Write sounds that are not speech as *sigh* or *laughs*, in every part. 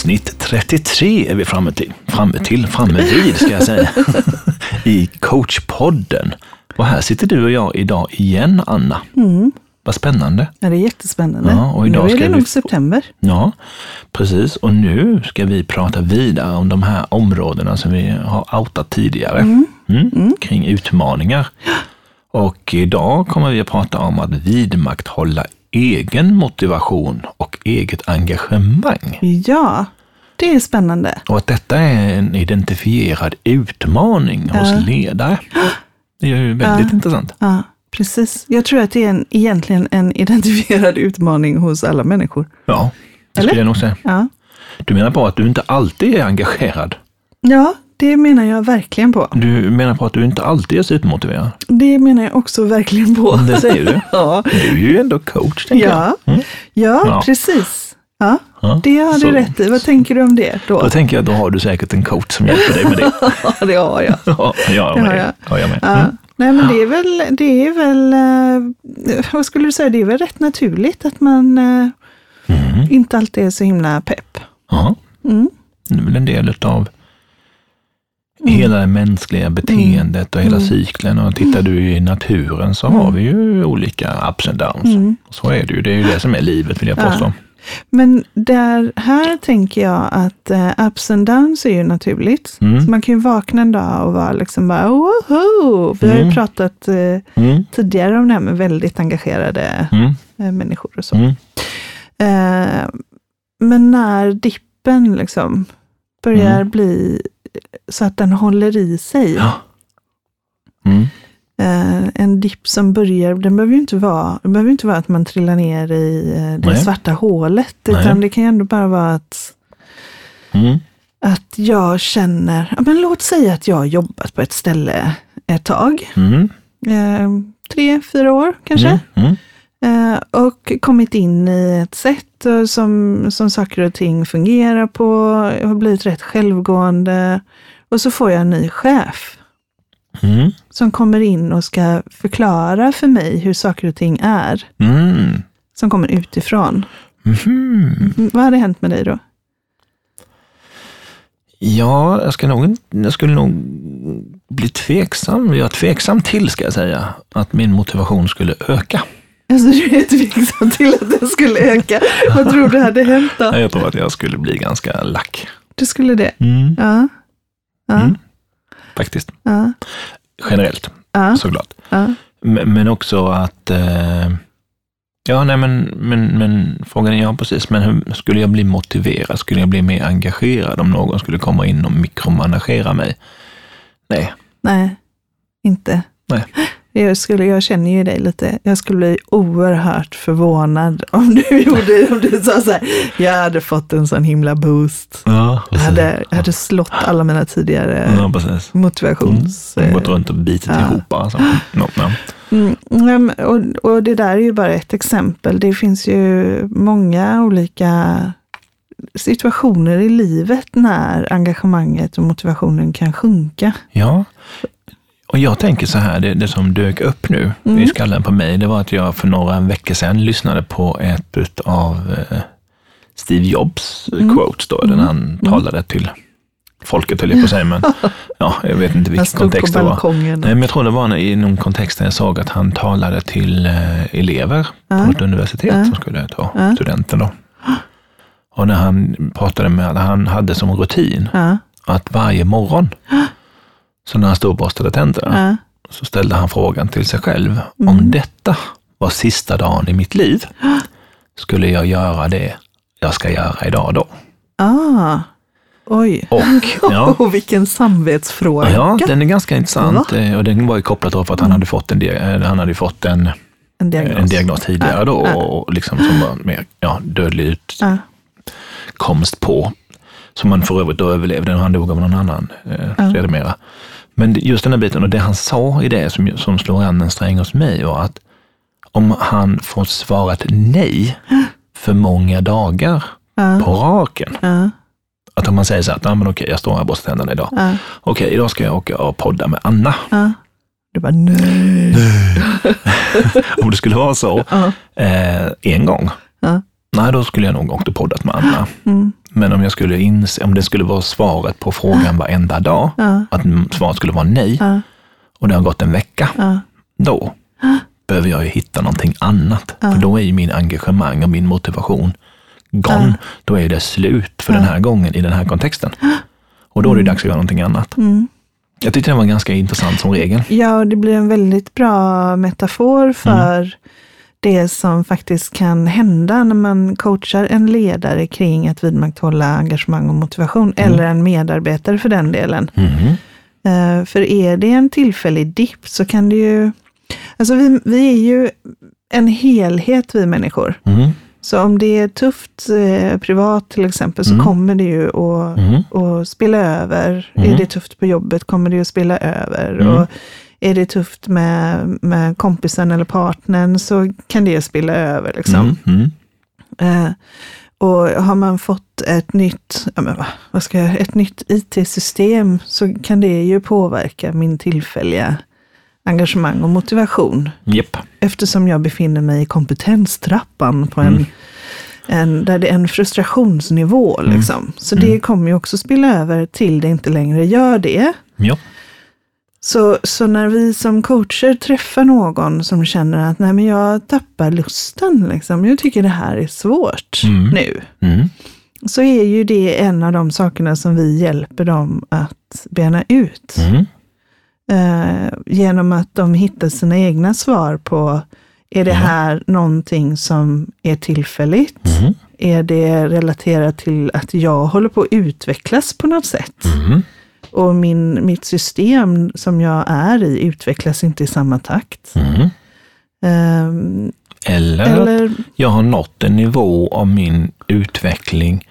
Avsnitt 33 är vi framme till, framme till, framme vid ska jag säga, *laughs* i coachpodden. Och här sitter du och jag idag igen, Anna. Mm. Vad spännande. Ja, det är jättespännande. Ja, och idag nu är det vi nog september. Ja, precis. Och nu ska vi prata vidare om de här områdena som vi har outat tidigare. Mm. Kring utmaningar. Och idag kommer vi att prata om att vidmakthålla egen motivation och eget engagemang. Ja, det är spännande. Och att detta är en identifierad utmaning hos ledare. Det är ju väldigt intressant. Ja, precis. Jag tror att det är en, egentligen en identifierad utmaning hos alla människor. Ja, det Eller? skulle jag nog säga. Ja, Du menar på att du inte alltid är engagerad? ja det menar jag verkligen på. Du menar på att du inte alltid är supermotiverad? Det menar jag också verkligen på. Det säger du. *laughs* Ja, Du är ju ändå coach, tänker ja, jag. Mm. ja, Ja. precis. Ja, Ja, det har så- du rätt i. Vad tänker du om det då? Då tänker jag, då har du säkert en coach som hjälper dig med det. *laughs* Ja, det har jag. Ja, jag Det har jag. Ja, jag med. Ja. Mm. Nej, men det är väl, det är väl eh, vad skulle du säga, det är väl rätt naturligt att man eh, Mm. inte alltid är så himla pepp. Ja, Mm. det är väl en del av hela det mänskliga beteendet och hela Mm. cykeln. Och tittar du i naturen så har vi ju olika ups and downs. Mm. Så är det ju. Det är ju det som är livet, vill jag Ja. påstå. Men där, här tänker jag att eh, ups and downs är ju naturligt. Mm. Så man kan ju vakna en dag och vara liksom bara woho! Vi har ju Mm. pratat eh, Mm. tidigare om det här med väldigt engagerade Mm. eh, människor och så. Mm. Eh, men när dippen liksom börjar Mm. bli så att den håller i sig. Ja. Mm. Eh, en dipp som börjar, den behöver ju inte vara, det behöver inte vara att man trillar ner i eh, det Nej. svarta hålet. Nej. Utan det kan ju ändå bara vara att, Mm. att jag känner, ja, men låt säga att jag har jobbat på ett ställe ett tag. Mm. Eh, tre, fyra år kanske. Mm. Eh, och kommit in i ett sätt eh, som, som saker och ting fungerar på. Jag har blivit rätt självgående. Och så får jag en ny chef Mm. som kommer in och ska förklara för mig hur saker och ting är. Mm. Som kommer utifrån. Mm, Vad hade hänt med dig då? Ja, jag, ska nog, jag skulle nog bli tveksam. Jag är tveksam till, ska jag säga, att min motivation skulle öka. Alltså du är tveksam till att den skulle öka. Vad tror du hade hänt då? Jag tror att jag skulle bli ganska lack. Du skulle det? Mm. Ja. Ja. Mm. Faktiskt. Ja. Generellt, Ja. såklart. Ja. Men, också att... Eh, ja, nej, men, men, men frågan är, ja precis, men hur, skulle jag bli motiverad? Skulle jag bli mer engagerad om någon skulle komma in och mikromanagera mig? Nej. Nej, inte. Nej. Jag, skulle, jag känner ju dig lite. Jag skulle bli oerhört förvånad *laughs* om du gjorde om du sa så här. Jag hade fått en sån himla boost. Ja, Jag hade, jag hade slått alla mina tidigare Ja, precis. motivations... Mm. Gått runt och bitit ja. ihop. Alltså. No, no. Mm, och, och det där är ju bara ett exempel. Det finns ju många olika situationer i livet när engagemanget och motivationen kan sjunka. Ja, och jag tänker så här, det, det som dök upp nu Mm. i skallen på mig, det var att jag för några veckor sedan lyssnade på ett av eh, Steve Jobs Mm. quotes då, där han talade till folket, höll jag på att säga, men *laughs* ja, jag vet inte vilken kontext det var. Nej, men jag tror det var i någon kontext där jag såg att han talade till eh, elever på ett universitet Ja. som skulle ta Ja. studenten då. *gasps* Och när han pratade med, han hade som rutin att varje morgon, *gasps* så när han stod och borstade tänderna, ja. så ställde han frågan till sig själv. Mm. Om detta var sista dagen i mitt liv, skulle jag göra det jag ska göra idag då? Ah, oj. Och *laughs* ja, Och vilken samvetsfråga. ja den är ganska intressant. eh, Och den var ju kopplad till att han hade fått en, eh, han hade fått en, en diagnos. en diagnos tidigare då, ja. och liksom som var mer ja, dödlig utkomst på. Som han för övrigt då överlevde, han dog av någon annan eh, sedermera. Men just den här biten, och det han sa i det som, som slår an en sträng hos mig var att om han får svarat nej för många dagar ja, på raken, ja, att om man säger så här, att ah, men okej, jag står här och borstar tänderna idag. ja, Okej, idag ska jag åka och podda med Anna. ja. Du bara nej. *laughs* Om det skulle vara så eh, en gång, nej då skulle jag nog åkt och poddat med Anna. Mm. Men om, jag skulle inse, om det skulle vara svaret på frågan varenda dag, Ja. att svaret skulle vara nej, Ja. och det har gått en vecka, Ja. då behöver jag ju hitta någonting annat. För då är ju min engagemang och min motivation gone. Då är det slut för den här gången i den här kontexten. Och då är det dags att göra någonting annat. Mm. Jag tyckte det var ganska intressant som regel. Ja, och det blir en väldigt bra metafor för det som faktiskt kan hända när man coachar en ledare kring att vidmakthålla engagemang och motivation, eller en medarbetare för den delen. Eh, för är det en tillfällig dipp så kan det ju... Alltså vi, vi är ju en helhet, vi människor. Mhm. Så om det är tufft eh, privat till exempel så Mm. kommer det ju att, Mhm. att spela över. Mm. Är det tufft på jobbet kommer det att spela över. Mm. Och är det tufft med, med kompisen eller partnern så kan det spilla över. Liksom. Mm. Mm. Eh, och har man fått ett nytt, ja, vad ska jag, ett nytt IT-system så kan det ju påverka min tillfälliga engagemang och motivation Japp. eftersom jag befinner mig i kompetenstrappan på en, en, där det är en frustrationsnivå. Liksom. Så det kommer ju också spilla över till det inte längre gör det. Ja. Så, så när vi som coacher träffar någon som känner att Nej, men jag tappar lusten, liksom. jag tycker det här är svårt Mm. nu, Mm. så är ju det en av de sakerna som vi hjälper dem att bena ut. Mm. Eh, genom att de hittar sina egna svar på, är det Ja. här någonting som är tillfälligt? Mm. Är det relaterat till att jag håller på att utvecklas på något sätt? Och min, mitt system som jag är i utvecklas inte i samma takt. Mm. Ehm, Eller, eller, jag har nått en nivå av min utveckling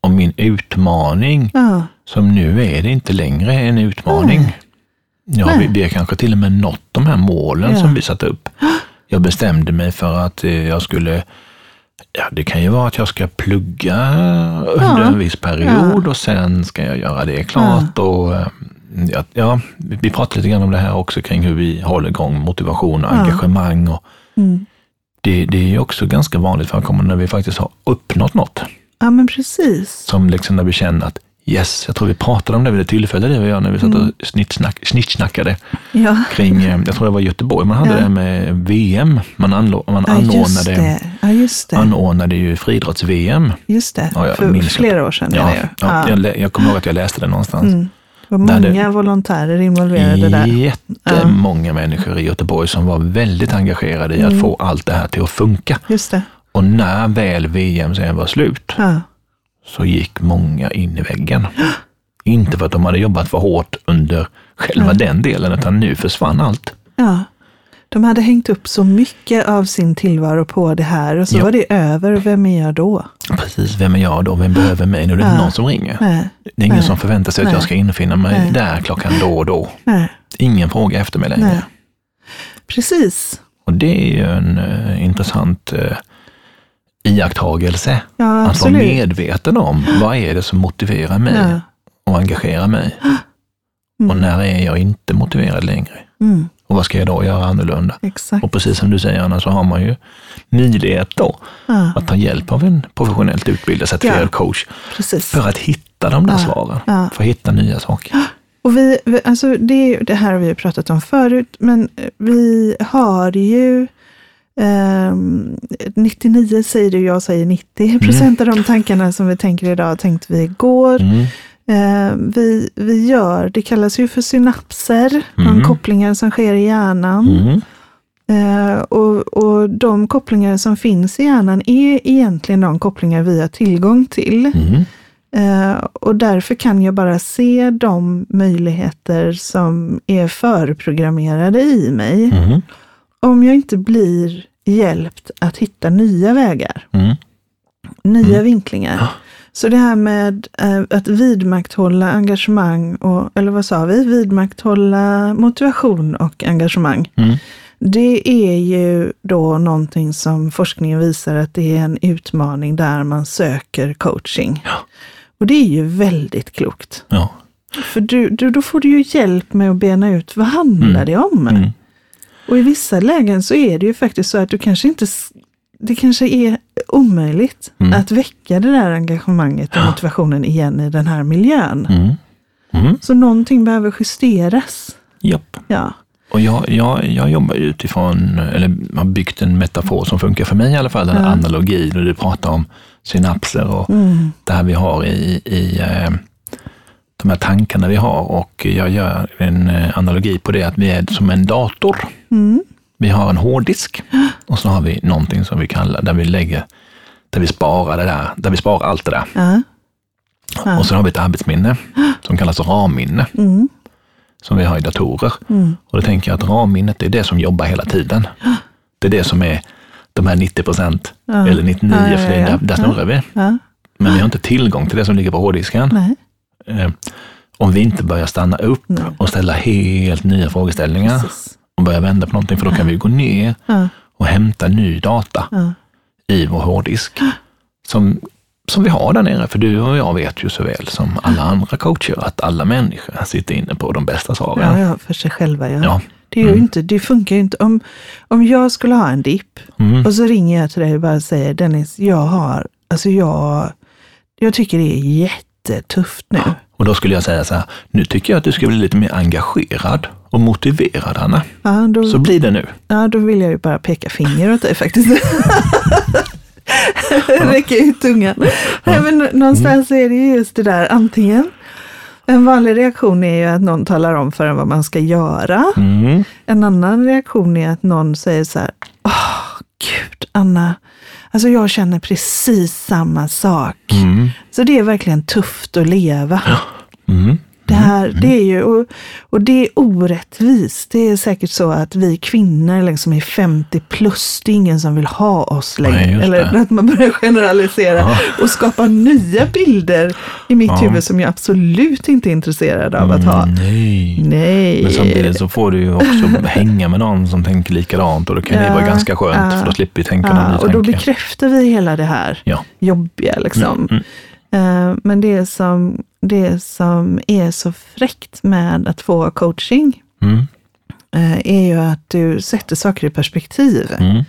och min utmaning ja, som nu är det inte längre en utmaning. Ja, Nej. vi, vi har kanske till och med nått de här målen Ja. som vi satte upp. Jag bestämde mig för att eh, jag skulle, ja det kan ju vara att jag ska plugga under en viss period och sen ska jag göra det klart. Och, eh, ja, ja, vi pratade lite grann om det här också kring hur vi håller igång motivation och Ja. engagemang. Och mm. det, det är också ganska vanligt förekommande när vi faktiskt har uppnått något. ja men precis. Som liksom när vi känner att yes, jag tror vi pratade om det vid ett tillfälle, det vi gör när vi satt Mm. och snittsnack, snittsnackade Ja, kring, eh, jag tror det var Göteborg, man hade Ja. det med VM. Man, anlo, man ja anordnade, det. Ja, just det. anordnade ju friidrotts-VM. Just det. Ja, För flera år sedan. Ja, ja, jag, jag kommer ihåg att jag läste det någonstans. Mm. Var Där det- många volontärer involverade där. Jättemånga människor i Göteborg som var väldigt engagerade i Mm. att få allt det här till att funka. Just det. Och när väl VM sen var slut Ja. Så gick många in i väggen. Inte för att de hade jobbat för hårt under själva den delen, utan nu försvann allt. ja. De hade hängt upp så mycket av sin tillvaro på det här och så Ja. var det över. Vem är jag då? Precis, vem är jag då? Vem behöver mig? Nu är det inte Ja. någon som ringer. Nej, Det är ingen Nej. som förväntar sig att Nej. jag ska infinna mig där klockan då och då. Ingen fråga efter mig längre. Precis. Och det är ju en eh, intressant uh, iakttagelse. Ja, Att vara medveten om vad är det som motiverar mig Ja. och engagerar mig. Mm. Och när är jag inte motiverad längre? Mm, Och vad ska jag då göra annorlunda? exakt. Och precis som du säger Anna, så har man ju möjlighet då Ja, att ta hjälp av en professionellt utbildad certifierad coach precis. för att hitta de där svaren. För att hitta nya saker. Och vi, alltså det, det här har vi ju pratat om förut, men vi har ju ehm, 99 säger du, jag säger 90 procent av de tankarna som vi tänker idag tänkte vi igår. Mm. Eh, vi, vi gör, det kallas ju för synapser, Mm. kopplingar som sker i hjärnan. Mm. Eh, och, och de kopplingar som finns i hjärnan är egentligen de kopplingar vi har tillgång till. Mm. Eh, och därför kan jag bara se de möjligheter som är förprogrammerade i mig. Mm. Om jag inte blir hjälpt att hitta nya vägar, Mm. nya vinklingar. Så det här med eh, att vidmakthålla engagemang, och, eller vad sa vi? Vidmakthålla motivation och engagemang. Mm. Det är ju då någonting som forskningen visar att det är en utmaning där man söker coaching. Ja. Och det är ju väldigt klokt. Ja. För du, du, då får du ju hjälp med att bena ut vad handlar Mm. det om? Mm. Och i vissa lägen så är det ju faktiskt så att du kanske inte, det kanske är omöjligt Mm. att väcka det där engagemanget och motivationen igen i den här miljön. Mm. Mm. Så någonting behöver justeras. Japp. Ja. Och jag, jag, jag jobbar utifrån, eller har byggt en metafor som funkar för mig i alla fall, här Ja. analogin och du pratar om synapser och Mm. det här vi har i, i eh, de här tankarna vi har och jag gör en eh, analogi på det att vi är som en dator. Mm. Vi har en hårddisk *gasps* och så har vi någonting som vi kallar, där vi lägger, där vi sparar det där, där vi sparar allt det där. Ja. Ja. Och så har vi ett arbetsminne *gasps* som kallas ramminne, Mm. som vi har i datorer. Mm. Och då tänker jag att ramminnet är det som jobbar hela tiden. *gasps* Det är det som är de här 90 procent, Ja. eller 99, Ja, ja, för ja. där, där snurrar vi. Men vi har inte tillgång till det som ligger på hårddisken. Nej. Eh, om vi inte börjar stanna upp Nej. och ställa helt nya frågeställningar Precis. och börja vända på någonting, för då kan vi gå ner Ja. och hämta ny data Ja. i vår hårddisk. Som, som vi har där nere, för du och jag vet ju så väl som alla andra coacher att alla människor sitter inne på de bästa svaren. Ja, ja, för sig själva. Ja. Det, är ju inte, det funkar ju inte. Om, om jag skulle ha en dipp Mm. och så ringer jag till dig och bara säger Dennis, jag har, alltså jag, jag tycker det är jättetufft nu. Och då skulle jag säga så här, nu tycker jag att du ska bli lite mer engagerad och motiverad, Anna. Ja, då, Så blir det nu. ja, då vill jag ju bara peka finger åt dig faktiskt. *laughs* Räcka ut tungan. Nej, men någonstans är det ju just det där, antingen en vanlig reaktion är ju att någon talar om för en vad man ska göra. Mm. En annan reaktion är att någon säger så här, åh gud Anna, alltså jag känner precis samma sak. Mm. Så det är verkligen tufft att leva. Mm. Det här, det är ju, och, och det är orättvist. Det är säkert så att vi kvinnor liksom är 50 plus, det är ingen som vill ha oss längre. Nej, Eller det. att man börjar generalisera Ja. och skapa nya bilder i mitt Ja. huvud som jag absolut inte är intresserad av att ha. Mm, nej. Nej. Men samtidigt så får du ju också *laughs* hänga med någon som tänker likadant och då kan det Ja, vara ganska skönt ja. för då slipper vi tänka Ja, ny och då tanke. bekräftar vi hela det här jobbiga. Liksom. Mm. Eh, Men det som, det som är så fräckt med att få coaching Mm. eh, är ju att du sätter saker i perspektiv Mm.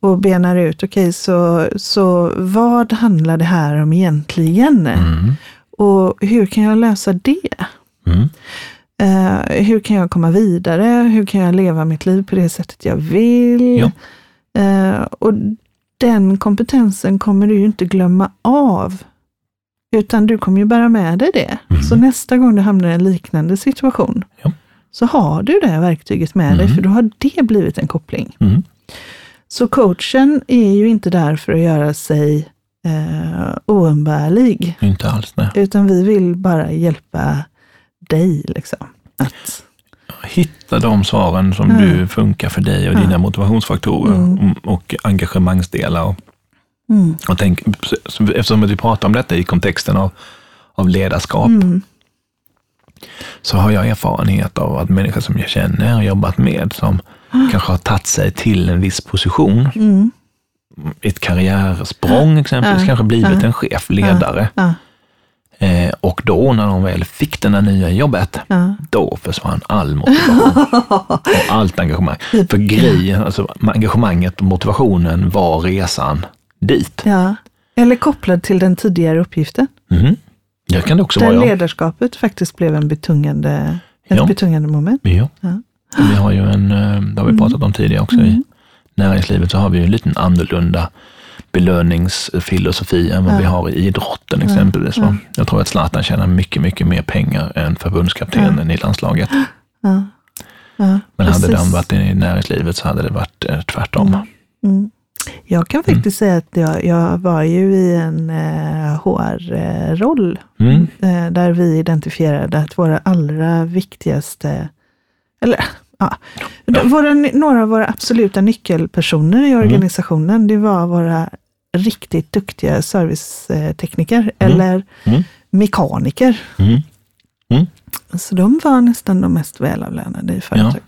och benar ut, okej, så, så vad handlar det här om egentligen? Mm. Och hur kan jag lösa det? Mm. Eh, hur kan jag komma vidare? Hur kan jag leva mitt liv på det sättet jag vill? Ja. Eh, och den kompetensen kommer du ju inte glömma av. Utan du kommer ju bära med dig det. Mm. Så nästa gång du hamnar i en liknande situation, Ja. så har du det verktyget med dig, Mm. för då har det blivit en koppling. Mm. Så coachen är ju inte där för att göra sig eh, oumbärlig, Inte alls, nej. utan vi vill bara hjälpa dig. Liksom, att Hitta de svaren som Ja. du funkar för dig och Ja. dina motivationsfaktorer Mm. och engagemangsdelar. Och, mm, och tänk, eftersom vi pratar om detta i kontexten av, av ledarskap, mm, så har jag erfarenhet av att människor som jag känner och jobbat med som kanske har tagit sig till en viss position, mm, ett karriärsprång exempelvis, Ja. kanske blivit Ja. en chef, ledare. ja, Eh, och då när de väl fick det där nya jobbet, ja. då försvann all motivation. *laughs* Och allt engagemang. För grejen, alltså engagemanget och motivationen var resan dit. ja. Eller kopplad till den tidigare uppgiften. Mhm. Det kan det också Där vara. Ja. ledarskapet faktiskt blev en betungande, ett Ja. betungande moment. Ja. Ja. Vi har ju en, eh, det har vi pratat om tidigare också, i näringslivet så har vi ju en liten annorlunda belöningsfilosofi än vad Ja. vi har i idrotten exempelvis. va. Jag tror att Zlatan tjänar mycket, mycket mer pengar än förbundskaptenen i landslaget. Ja. Ja, Men hade precis. den varit i näringslivet så hade det varit eh, tvärtom. Mm. Jag kan faktiskt säga att jag, jag var ju i en eh, HR-roll Mm. eh, där vi identifierade att våra allra viktigaste, eller ja, Våra, några av våra absoluta nyckelpersoner i organisationen, det var våra riktigt duktiga servicetekniker eller Mm. mekaniker. Mm. Så de var nästan de mest välavlönade i företaget.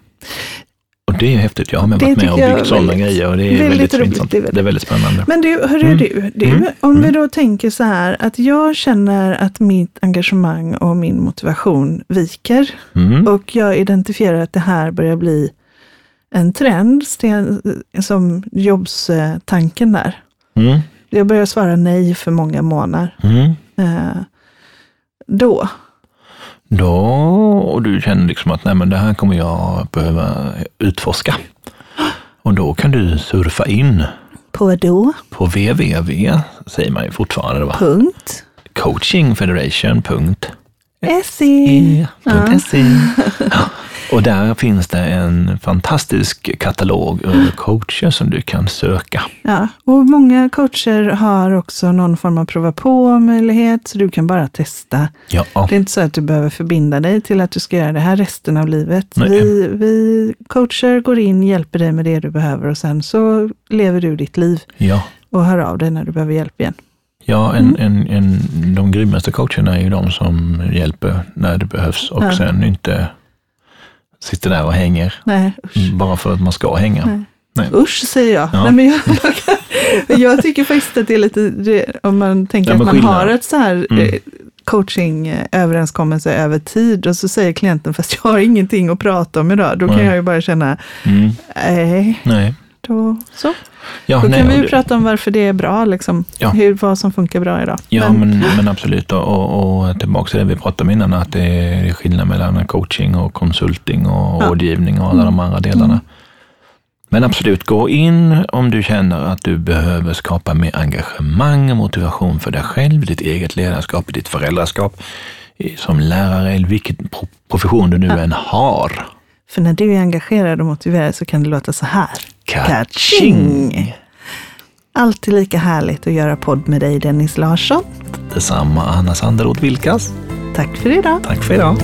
Och det är häftigt. Jag har med varit med och byggt är sådana grejer och det är väldigt väldigt, roligt. Det är väldigt- Det är väldigt spännande. Men du, hörru Mm. du, du Mm. om vi Mm. då tänker så här att jag känner att mitt engagemang och min motivation viker Mm. och jag identifierar att det här börjar bli en trend, som jobbstanken där. Mm. jag börjar svara nej för många månader. Mm. Eh, då, Då, och du känner liksom att nej, men det här kommer jag behöva utforska. Och då kan du surfa in på då, på www, säger man ju fortfarande, va? punkt, coachingfederation.se. se. Ja. Och där finns det en fantastisk katalog över coacher som du kan söka. Ja, och många coacher har också någon form av prova på-möjlighet, så du kan bara testa. Ja, Det är inte så att du behöver förbinda dig till att du ska göra det här resten av livet. Nej. Vi, vi coacher går in, hjälper dig med det du behöver och sen så lever du ditt liv ja. och hör av dig när du behöver hjälp igen. Ja, en, en, en, de grymmaste coacherna är ju de som hjälper när det behövs och Ja. sen inte sitter där och hänger Nej, usch. bara för att man ska hänga. Nej. Nej. Usch säger jag. Ja. Nej, men jag, *laughs* jag tycker faktiskt att det är lite, om man tänker Ja, att man skillnad. har ett så här Mm. eh, coachingöverenskommelse över tid och så säger klienten, fast jag har ingenting att prata om idag. Då kan jag ju bara känna, Mm. nej, Nej. Då så. Ja, Då nej, kan vi och ju prata om varför det är bra, liksom. Ja. Hur, vad som funkar bra idag. Ja, men, *laughs* men absolut. Och, och, och tillbaka till det vi pratade om innan, att det är skillnad mellan coaching och konsulting och Ja. rådgivning och alla de andra delarna. Men absolut, gå in om du känner att du behöver skapa mer engagemang och motivation för dig själv, ditt eget ledarskap, ditt föräldraskap, som lärare eller vilken pro- profession du nu än har. För när du är engagerad och motiverad så kan det låta så här. Kaching! Alltid lika härligt att göra podd med dig Dennis Larsson. Detsamma Anna Sanderoth Vilkas. Tack för idag. Tack för idag.